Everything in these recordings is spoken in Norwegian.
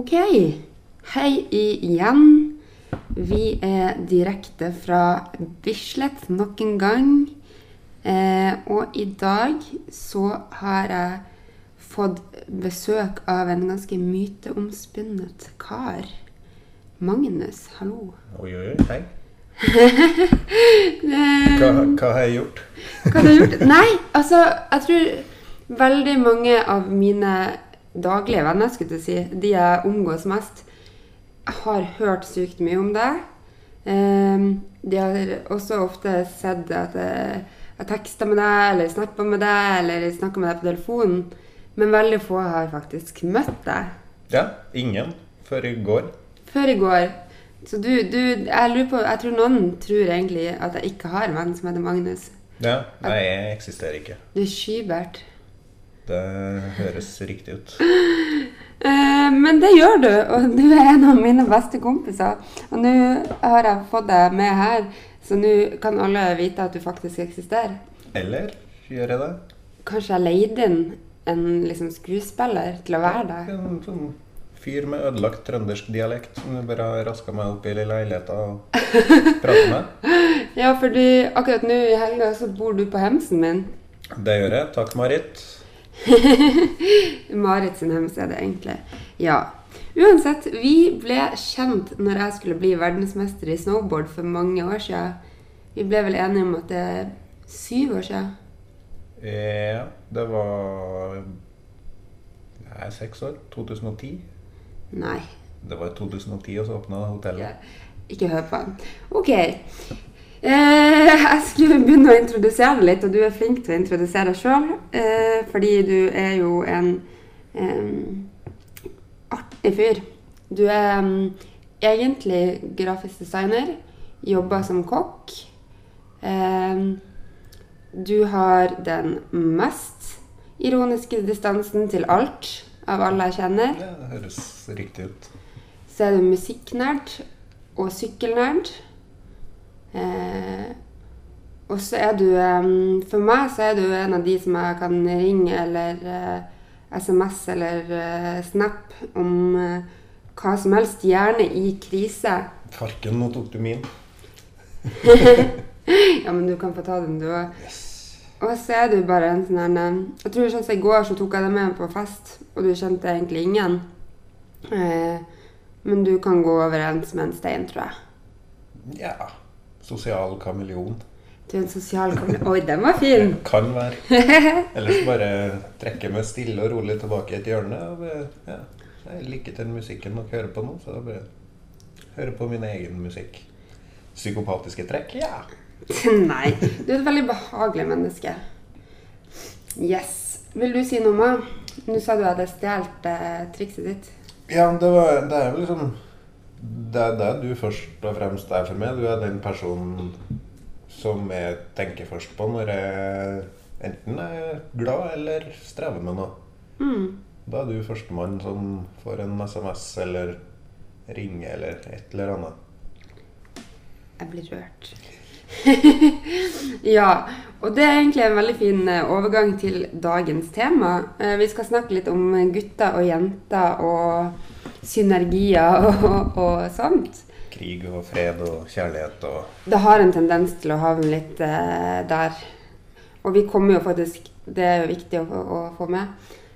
Ok. Hei igjen. Vi er direkte fra Bislett nok en gang. Eh, og i dag så har jeg fått besøk av en ganske myteomspunnet kar. Magnus, hallo. Oi, oi, oi. Hei. Hva, hva har jeg gjort? Hva har du gjort? Nei, altså, jeg tror veldig mange av mine daglige venner, skulle jeg si, de jeg omgås mest, har hørt sykt mye om deg. Ehm, de har også ofte sett at jeg tekster teksta med deg, eller snapper med deg, eller snakker med deg på telefonen. Men veldig få har faktisk møtt deg. Ja, ingen før i går. Før i går. Så du, du jeg lurer på Jeg tror noen tror egentlig at jeg ikke har en venn som heter Magnus. Ja, Nei, jeg eksisterer ikke. Du er Skybert. Det høres riktig ut. Eh, men det gjør du, og du er en av mine beste kompiser. Og nå har jeg fått deg med her, så nå kan alle vite at du faktisk eksisterer. Eller gjør jeg det? Kanskje jeg leide inn en liksom, skuespiller til å være der? En sånn fyr med ødelagt trøndersk dialekt som du bare har raska meg opp i leiligheta og prater med. Ja, fordi akkurat nå i helga så bor du på hemsen min. Det gjør jeg. Takk, Marit. Marit sin hjemmeside, egentlig. Ja. Uansett, vi ble kjent når jeg skulle bli verdensmester i snowboard for mange år siden. Vi ble vel enige om at det er syv år siden. Ja, det var er seks år. 2010. Nei, Det var i 2010, og så åpna hotellet. ikke hør på han. Ok. Eh, jeg skulle begynne å introdusere deg litt, og du er flink til å introdusere deg sjøl. Eh, fordi du er jo en artig fyr. Du er egentlig grafisk designer, jobber som kokk. Du har den mest ironiske distansen til alt av alle jeg kjenner. Ja, det høres riktig ut. Så er du musikknerd og sykkelnerd. Eh, og så er du eh, For meg så er du en av de som jeg kan ringe eller eh, SMS eller eh, Snap om eh, hva som helst, gjerne i krise. Farken, nå tok du min. Ja, men du kan få ta den, du òg. Og så er du bare en sånn her eh, Jeg tror sånn som i går så tok jeg deg med på fest, og du kjente egentlig ingen. Eh, men du kan gå overens med en stein, tror jeg. Ja. Sosial kameleon. Du er en sosial kameleon. Oi, den var fin! Kan være. Ellers bare trekke meg stille og rolig tilbake i et hjørne. Og ja. Jeg liker den musikken dere hører på nå, så da bare hører på min egen musikk. Psykopatiske trekk? Ja. Nei, du er et veldig behagelig menneske. Yes. Vil du si noe Ma? Nå sa du at jeg stjal eh, trikset ditt. Ja, det, var, det er jo liksom det er det du først og fremst er for meg. Du er den personen som jeg tenker først på når jeg enten er glad eller strever med noe. Mm. Da er du førstemann som får en SMS eller ringer eller et eller annet. Jeg blir rørt. ja, og det er egentlig en veldig fin eh, overgang til dagens tema. Eh, Vi skal snakke litt om gutter og jenter og synergier og, og sånt. Krig og fred og kjærlighet og Det har en tendens til å havne litt eh, der. Og vi kommer jo faktisk Det er jo viktig å, få- å få med.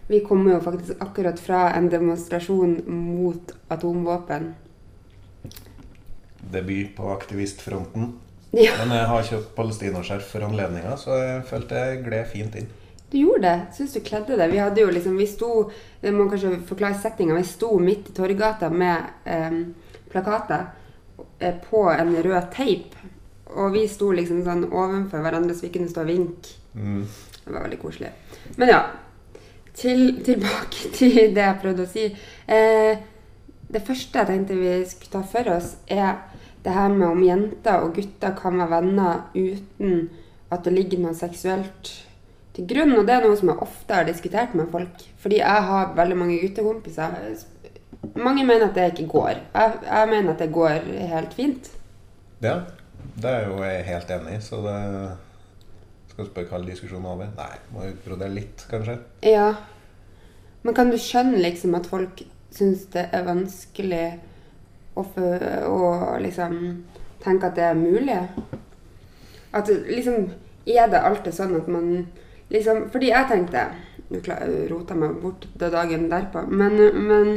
Vi kommer jo faktisk akkurat fra en demonstrasjon mot atomvåpen. debut på aktivistfronten. Ja, Men jeg har kjøpt palestinaskjerf for anledninga, så jeg følte jeg gled fint inn. Du gjorde det. Syns du kledde det. Vi hadde jo liksom Vi sto Jeg må kanskje forklare settinga. Vi sto midt i Torgata med eh, plakater eh, på en rød teip. Og vi sto liksom sånn ovenfor hverandre, så vi kunne stå og vinke. Mm. Det var veldig koselig. Men ja. Til, tilbake til det jeg prøvde å si. Eh, det første jeg tenkte vi skulle ta for oss, er det her med om jenter og gutter kan være venner uten at det ligger noe seksuelt til grunn. Og det er noe som jeg ofte har diskutert med folk. Fordi jeg har veldig mange guttekompiser. Mange mener at det ikke går. Jeg, jeg mener at det går helt fint. Ja, det er jo jeg helt enig i, så det skal vi spørre kalle diskusjonen er over. Nei, må utbrodere litt, kanskje. Ja. Men kan du skjønne liksom at folk syns det er vanskelig å, å liksom tenke at det er mulig. At liksom Er det alltid sånn at man liksom Fordi jeg tenkte Nå kla- rota meg bort den dagen derpå, men, men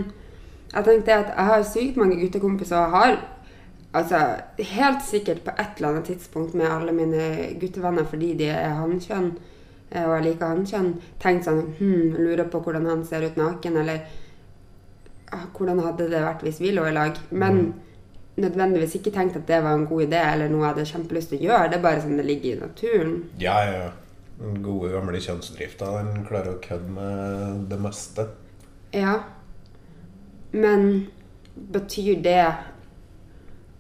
jeg tenkte at jeg har sykt mange guttekompiser og har altså, helt sikkert på et eller annet tidspunkt med alle mine guttevenner fordi de er hannkjønn, eh, og jeg liker hannkjønn, tenkt sånn hm, Lurer på hvordan han ser ut naken, eller ah, hvordan hadde det vært hvis vi lå i lag? Men nødvendigvis ikke tenkt at det var en god idé eller noe jeg hadde kjempelyst til å gjøre. Det er bare sånn det ligger i naturen. Ja, ja. ja. Den gode, gamle kjønnsdrifta, den klarer å kødde med det meste. Ja. Men betyr det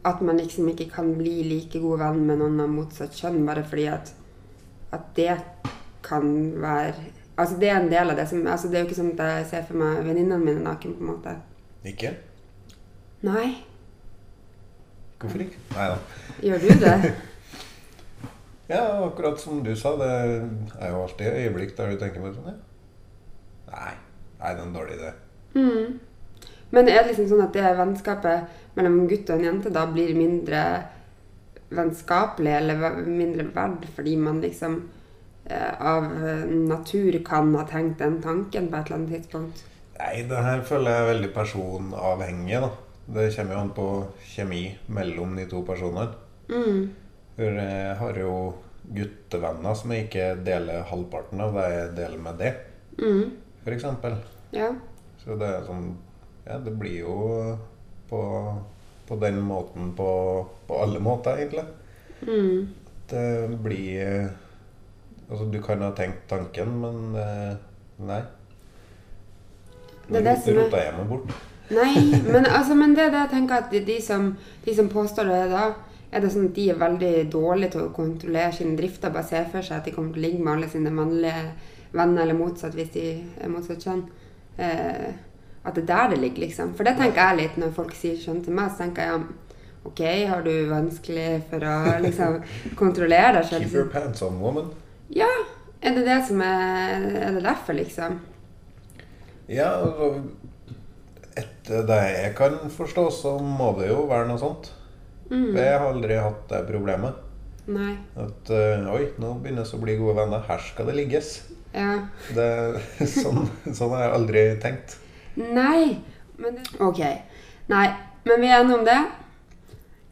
at man liksom ikke kan bli like god venn med noen av motsatt kjønn bare fordi at, at det kan være Altså det er en del av det som altså Det er jo ikke sånn at jeg ser for meg venninnene mine naken, på en måte. Ikke? Nei. Hvorfor ikke? Nei da. Gjør du det? Ja, akkurat som du sa, det er jo alltid øyeblikk der du tenker på sånn, ja. Nei, nei, det er en dårlig idé. Mm. Men er det liksom sånn at det vennskapet mellom en gutt og en jente da blir mindre vennskapelig eller mindre verd fordi man liksom eh, av natur kan ha tenkt den tanken på et eller annet tidspunkt? Nei, det her føler jeg er veldig personavhengig, da. Det kommer jo an på kjemi mellom de to personene. Mm. Jeg har jo guttevenner som jeg ikke deler halvparten av det jeg deler med det, Mm. eksempel. Ja. Så det er sånn Ja, det blir jo på, på den måten på, på alle måter, egentlig. Mm. Det blir Altså, du kan ha tenkt tanken, men eh, nei. Er- rota jeg meg bort. Nei, men, altså, men det er det jeg tenker at de, de, som, de som påstår det da, er det sånn at de er veldig dårlige til å kontrollere sine drifter, bare ser for seg at de kommer til å ligge med alle sine mannlige venner, eller motsatt hvis de er motsatt kjønn. Eh, at det er der det ligger, liksom. For det tenker jeg litt når folk sier sånn til meg, så tenker jeg ja, ok, har du vanskelig for å liksom kontrollere deg selv? Keep your pants on, woman. Ja, er det det som er, er det derfor, liksom? Ja, altså Etter det jeg kan forstå, så må det jo være noe sånt. Mm. For jeg har aldri hatt det problemet. Nei. At uh, oi, nå begynner vi å bli gode venner. Her skal det ligges. Ja. Det, sånn, sånn har jeg aldri tenkt. Nei, men det... Ok. Nei, men vi er enige om det.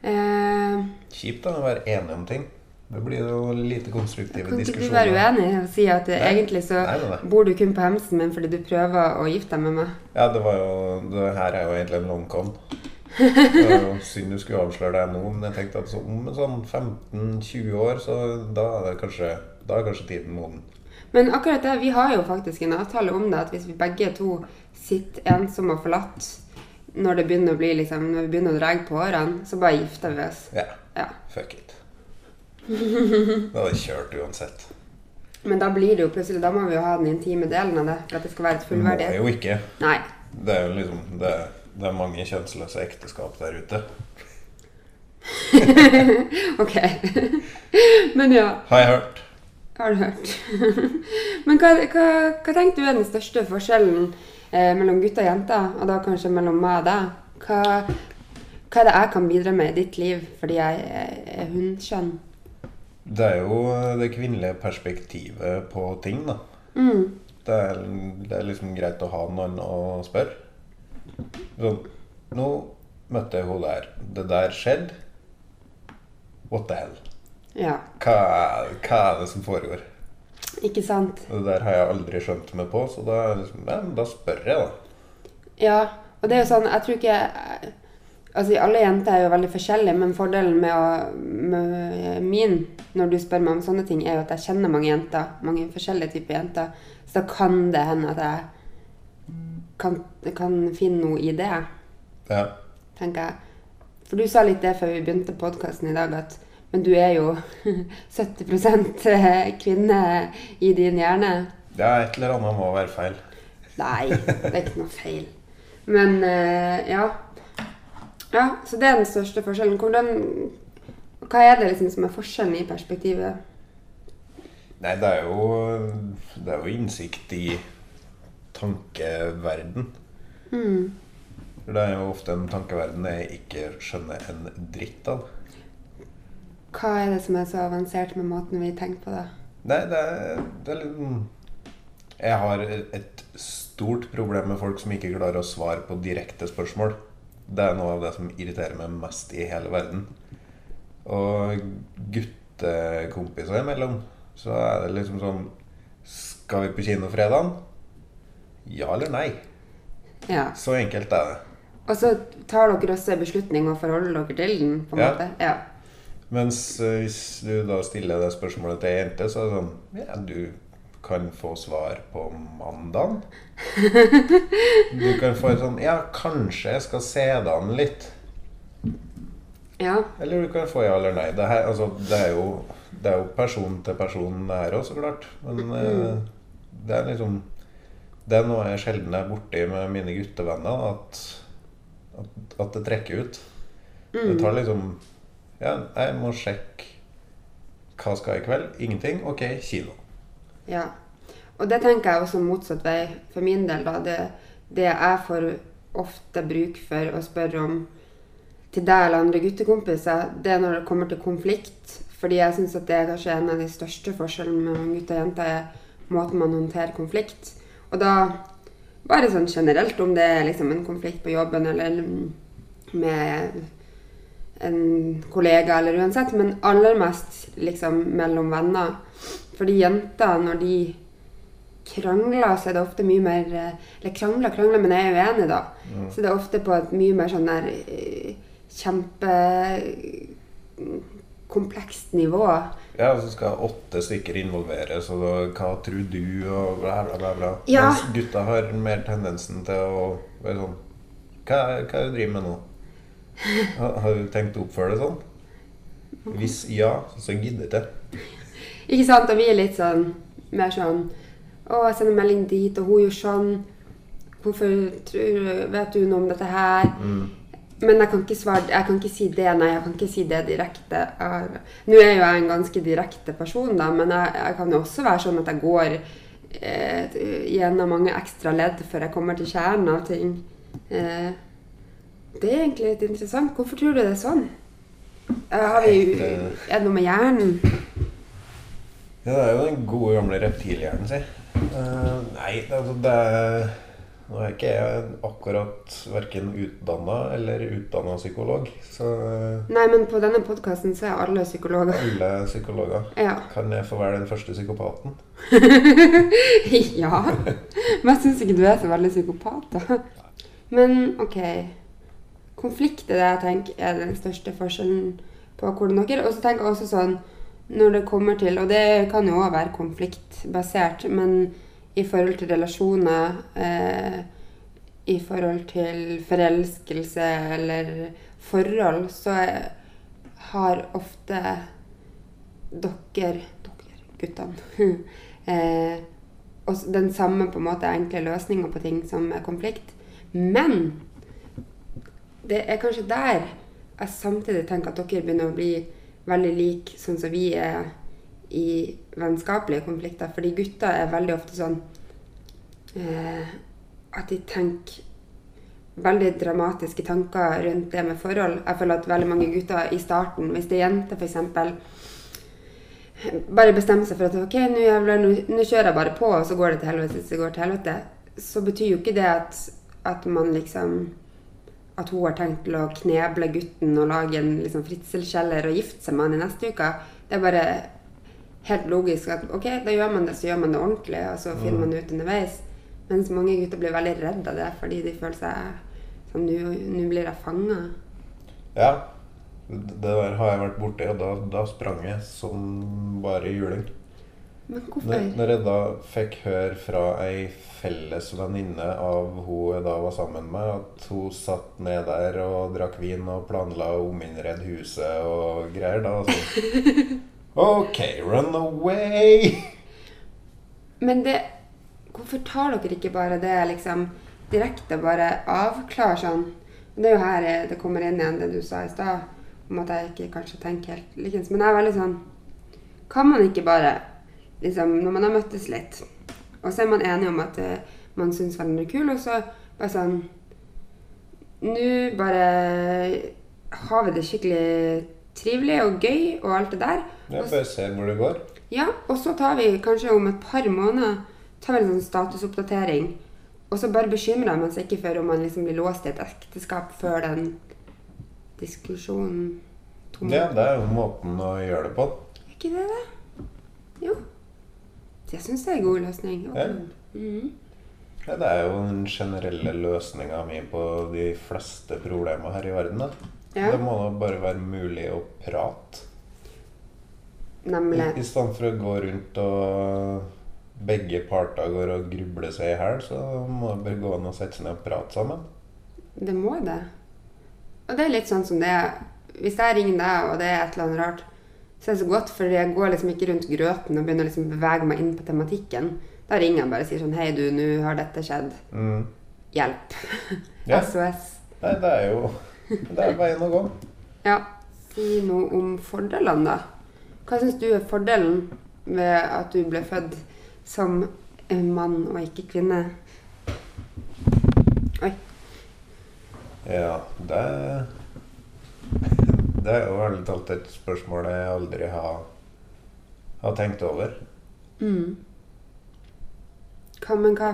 Eh, Kjipt da, å være enige om ting. Det blir jo lite konstruktive kan ikke du diskusjoner. være uenig og si at Nei. egentlig så nei, nei. bor du kun på hemsen min fordi du prøver å gifte deg med meg? Ja, det var jo Det her er jo egentlig en long con. Det er jo synd du skulle avsløre deg nå, men jeg tenkte at så om sånn 15-20 år, så da er det kanskje Da er kanskje tiden moden. Men akkurat det, vi har jo faktisk en avtale om det, at hvis vi begge to sitter ensomme og forlatt når det begynner å bli liksom, når vi begynner å dra på årene, så bare gifter vi oss. Ja. Ja. Fuck it. Da hadde jeg kjørt uansett. Men da blir det jo plutselig, da må vi jo ha den intime delen av det for at det skal være et Må fullverdig. jo ikke. Nei. Det er jo liksom Det, det er mange kjønnsløse ekteskap der ute. Ok. Men ja. Har jeg hørt. Har du hørt? Men hva, hva, hva tenker du er den største forskjellen eh, mellom gutter og jenter, og da kanskje mellom meg og deg? Hva, hva er det jeg kan bidra med i ditt liv fordi jeg er, er hunnkjønn? Det er jo det kvinnelige perspektivet på ting, da. Mm. Det er, det er liksom greit å ha noen å spørre. Sånn Nå møtte jeg henne der. Det der skjedde. What the hell? Ja, Hva, hva er det som foregår? ikke sant? Det der har jeg aldri skjønt meg på, så da, liksom, ja, da spør jeg, da. Ja, og det er jo sånn, jeg tror ikke Altså, alle jenter er jo veldig forskjellige, men fordelen med, å, med min, når du spør meg om sånne ting, er jo at jeg kjenner mange jenter, mange forskjellige typer jenter, så da kan det hende at jeg kan, kan finne noe i det, Ja. tenker jeg. For du sa litt det før vi begynte podkasten i dag, at men du er jo 70% kvinne i din hjerne. ja, et eller annet må være feil. Nei, det er ikke noe feil. Men eh, ja. Ja, Så det er den største forskjellen. Hvordan, hva er det liksom som er forskjellen i perspektivet? Nei, det er jo Det er jo innsikt i tankeverden. Mm. Det er jo ofte en tankeverden jeg ikke skjønner en dritt av. Hva er det som er så avansert med måten vi tenker på, da? Nei, det er, det er litt Jeg har et stort problem med folk som ikke klarer å svare på direkte spørsmål. Det er noe av det som irriterer meg mest i hele verden. Og guttekompiser imellom, så er det liksom sånn Skal vi på kino fredag? Ja eller nei? Ja. Så enkelt er det. Og så tar dere også en beslutning og forholder dere til den, på en Ja. måte? Ja. Mens eh, hvis du da stiller det spørsmålet til ei jente, så er det sånn Ja, du kan få svar på mandag. Du kan få et sånn Ja, kanskje jeg skal se deg an litt. ja. Eller du kan få ja eller nei. Det, her, altså, det, er, jo, det er jo person til person det her òg, så klart. Men eh, det er liksom Det er noe jeg sjelden er borti med mine guttevenner. At, at, at det trekker ut. Det tar liksom Ja, jeg må sjekke hva skal jeg i kveld? Ingenting? Ok, kino. Ja. Og det tenker jeg også motsatt vei for min del. da. Det, det jeg får ofte bruk for å spørre om til deg eller andre guttekompiser, det er når det kommer til konflikt. Fordi jeg syns at det er kanskje en av de største forskjellene mellom gutter og jenter, er måten man håndterer konflikt. Og da bare sånn generelt, om det er liksom en konflikt på jobben eller med en kollega eller uansett, men aller mest liksom mellom venner. Fordi jenter, når de krangler, så er det ofte mye mer Eller krangler, krangler, men jeg er uenig, da. Så det er ofte på et mye mer sånn der eh, kjempekomplekst nivå. Ja, så skal åtte stykker involveres, og da, hva tror du, og bla, bla, bla. bla. Ja. Mens gutta har mer tendensen til å være sånn Hva, hva er det du driver med nå? Har, har du tenkt å oppføre det sånn? Hvis ja, så gidder jeg ikke. Ikke sant? Og vi er litt sånn mer sånn Å, jeg sender melding dit, og hun gjør sånn. Hvorfor tror, vet du noe om dette her? Men jeg kan, svare, jeg kan ikke si det, nei. Jeg kan ikke si det direkte. Jeg- Nå er jo jeg en ganske direkte person, da, men jeg, jeg kan jo også være sånn at jeg går eh, gjennom mange ekstra ledd før jeg kommer til kjernen av ting. Eh, det er egentlig litt interessant. Hvorfor tror du det er sånn? Eh, har vi, er det noe med hjernen? Ja, det er jo den gode gamle reptilhjernen, si. Uh, nei, altså det er Nå er ikke jeg akkurat verken utdanna eller utdanna psykolog, så eh, Nei, men på denne podkasten så er alle psykologer. alle psykologer Ja. Kan jeg få være den første psykopaten? ja. Men jeg syns ikke du er så veldig psykopat, da. Men OK. Konflikt er det jeg tenker er den største forskjellen på hvordan dere Og så tenker jeg også sånn når det kommer til Og det kan jo òg være konfliktbasert, men i forhold til relasjoner eh, I forhold til forelskelse eller forhold, så har ofte dere, dere guttene eh, den samme på en måte enkle løsninga på ting som er konflikt. Men det er kanskje der jeg samtidig tenker at dere begynner å bli veldig like sånn som vi er i vennskapelige konflikter. Fordi gutter er veldig ofte sånn eh, at de tenker veldig dramatiske tanker rundt det med forhold. Jeg føler at veldig mange gutter i starten, hvis det er jenter f.eks., bare bestemmer seg for at ok, nå jævler, nå nå kjører jeg bare på, og så går det til helvete hvis det til helvete, så betyr jo ikke det at, at man liksom At hun har tenkt til å kneble gutten og lage en liksom, fritselskjeller og gifte seg med han i neste uke. Det er bare helt logisk at ok, da gjør man det, så gjør man det ordentlig, og så finner man det ut underveis. Mens mange gutter blir veldig redd av det fordi de føler seg som nå blir jeg fanga. Ja. Det der har jeg vært borti, og da, da sprang jeg som bare juling. Men hvorfor? når jeg da fikk høre fra ei felles venninne av hun jeg da var sammen med, at hun satt ned der og drakk vin og planla å ominnrede huset og greier, da sånn OK, run away! Men det Hvorfor tar dere ikke bare det liksom direkte? Bare avklar sånn? Det er jo her det kommer inn igjen det du sa i stad, om at jeg ikke kanskje tenker helt likens. Men jeg er veldig sånn Kan man ikke bare liksom Når man har møttes litt, og så er man enig om at eh, man syns hverandre er kul, og så bare sånn nå bare har vi det skikkelig trivelig og gøy og alt det der. Ja, bare ser hvor det går. Ja, og så tar vi kanskje om et par måneder tar vi en sånn statusoppdatering. Og så bare bekymrer man seg ikke for om man liksom blir låst i et ekteskap før den diskusjonen tom. Ja, det er jo måten å gjøre det på. Er ikke det det? Jo. Jeg syns det er en god løsning. Ja. Mhm. Ja, det er jo den generelle løsninga mi på de fleste problemer her i verden. Da. Ja. Det må da bare være mulig å prate. Nemlig. I stedet for å gå rundt og begge parter går og grubler seg i hæl, så må det bare gå an å sette seg ned og prate sammen. Det må det. Og det er litt sånn som det er Hvis jeg ringer deg, og det er et eller annet rart, så er det så godt, for jeg går liksom ikke rundt grøten og begynner liksom å bevege meg inn på tematikken. Da ringer jeg bare og sier sånn Hei, du, nå har dette skjedd. Mm. Hjelp. Ja. SOS. Nei, det er jo Det er veien å gå. Ja. Si noe om fordelene, da. Hva syns du er fordelen ved at du ble født som en mann og ikke kvinne? Oi. Ja, det Det er jo ærlig talt et spørsmål jeg aldri har, har tenkt over. Mm. Hva, men hva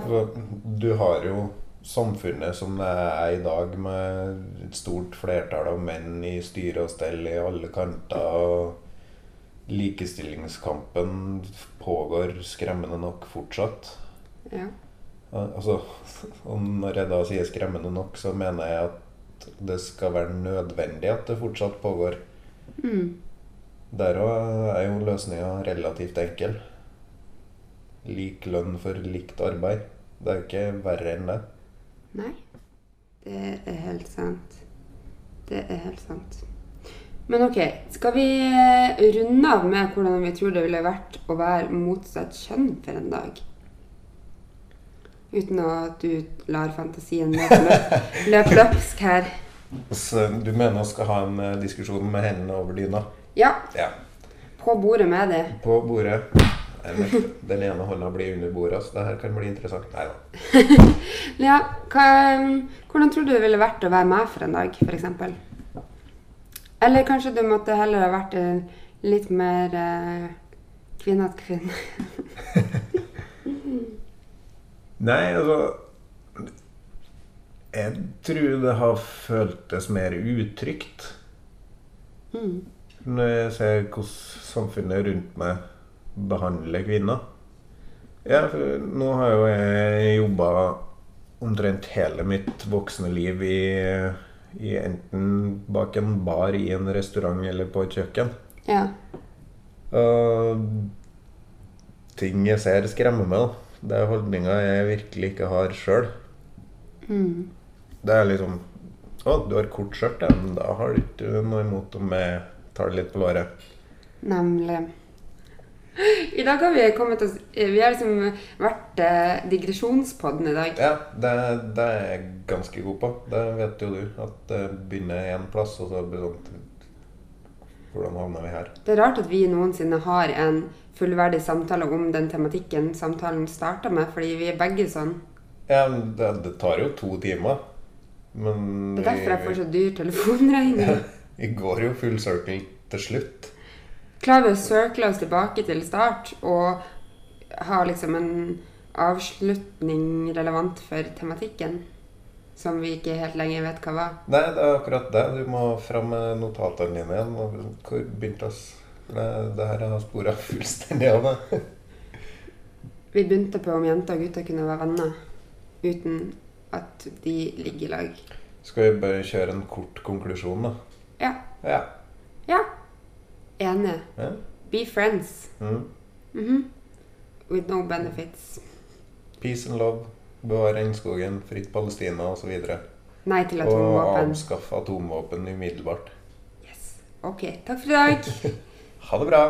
Du har jo samfunnet som det er i dag, med et stort flertall av menn i styre og stell i alle kanter. og Likestillingskampen pågår skremmende nok fortsatt. Ja. Altså, og når jeg da sier skremmende nok, så mener jeg at det skal være nødvendig at det fortsatt pågår. Mm. Der òg er jo løsninga relativt enkel. Lik lønn for likt arbeid. Det er jo ikke verre enn det. Nei. Det er helt sant. Det er helt sant. Men ok, skal vi eh, runde av med hvordan vi tror det ville vært å være motsatt kjønn for en dag? Uten at du lar fantasien løpe løpsk her. Så du mener å skal ha en eh, diskusjon med hendene over dyna? Ja, Ja. på bordet med det. På bordet. Den ene hånda blir under bordet, så det her kan bli interessant. Nei da. Ja, hva, hvordan tror du det ville vært å være meg for en dag, f.eks.? Eller kanskje du måtte heller ha vært litt mer eh, kvinnete kvinne? Nei, altså Jeg tror det har føltes mer utrygt. Mm. Når jeg ser hvordan samfunnet rundt meg behandler kvinner. Ja, for nå har jo jeg jobba omtrent hele mitt voksne liv i, i enten bak en bar, i en restaurant eller på et kjøkken. Ja. Og ting jeg ser, skremmer meg. da. Det er holdninger jeg virkelig ikke har sjøl. Mm. Det er liksom Å, du har kort skjørt, ja. Men da har du ikke noe imot om jeg tar det litt på låret. Nemlig. I dag har vi kommet oss Vi har liksom vært eh, digresjonspodden i dag. Ja, det, det er jeg ganske god på. Det vet jo du. At det begynner én plass, og så blir det sånn Hvordan havner vi her? Det er rart at vi noensinne har en fullverdig samtale om den tematikken samtalen starta med, fordi vi er begge sånn. Ja, det, det tar jo to timer. Men Det er derfor jeg får så dyr telefonregning. vi går jo full circle til slutt. Klarer vi å circle oss tilbake til start og ha liksom en avslutning relevant for tematikken? Som vi ikke helt lenger vet hva var. Nei, det er akkurat det. Du må fram med notatene dine igjen. Og Hvor begynte oss? Det, det her har spora fullstendig av meg. Vi begynte på om jenter og gutter kunne være venner uten at de ligger i lag. Skal vi bare kjøre en kort konklusjon, da? Ja. Ja. Ja. Enig. Yeah. Be friends. Mm. Mhm. With no benefits. Peace and love. Bevare regnskogen, fritt Palestina osv. Nei til Og atomvåpen. avskaffe atomvåpen umiddelbart. Yes. Ok, takk for i dag. Ha det bra!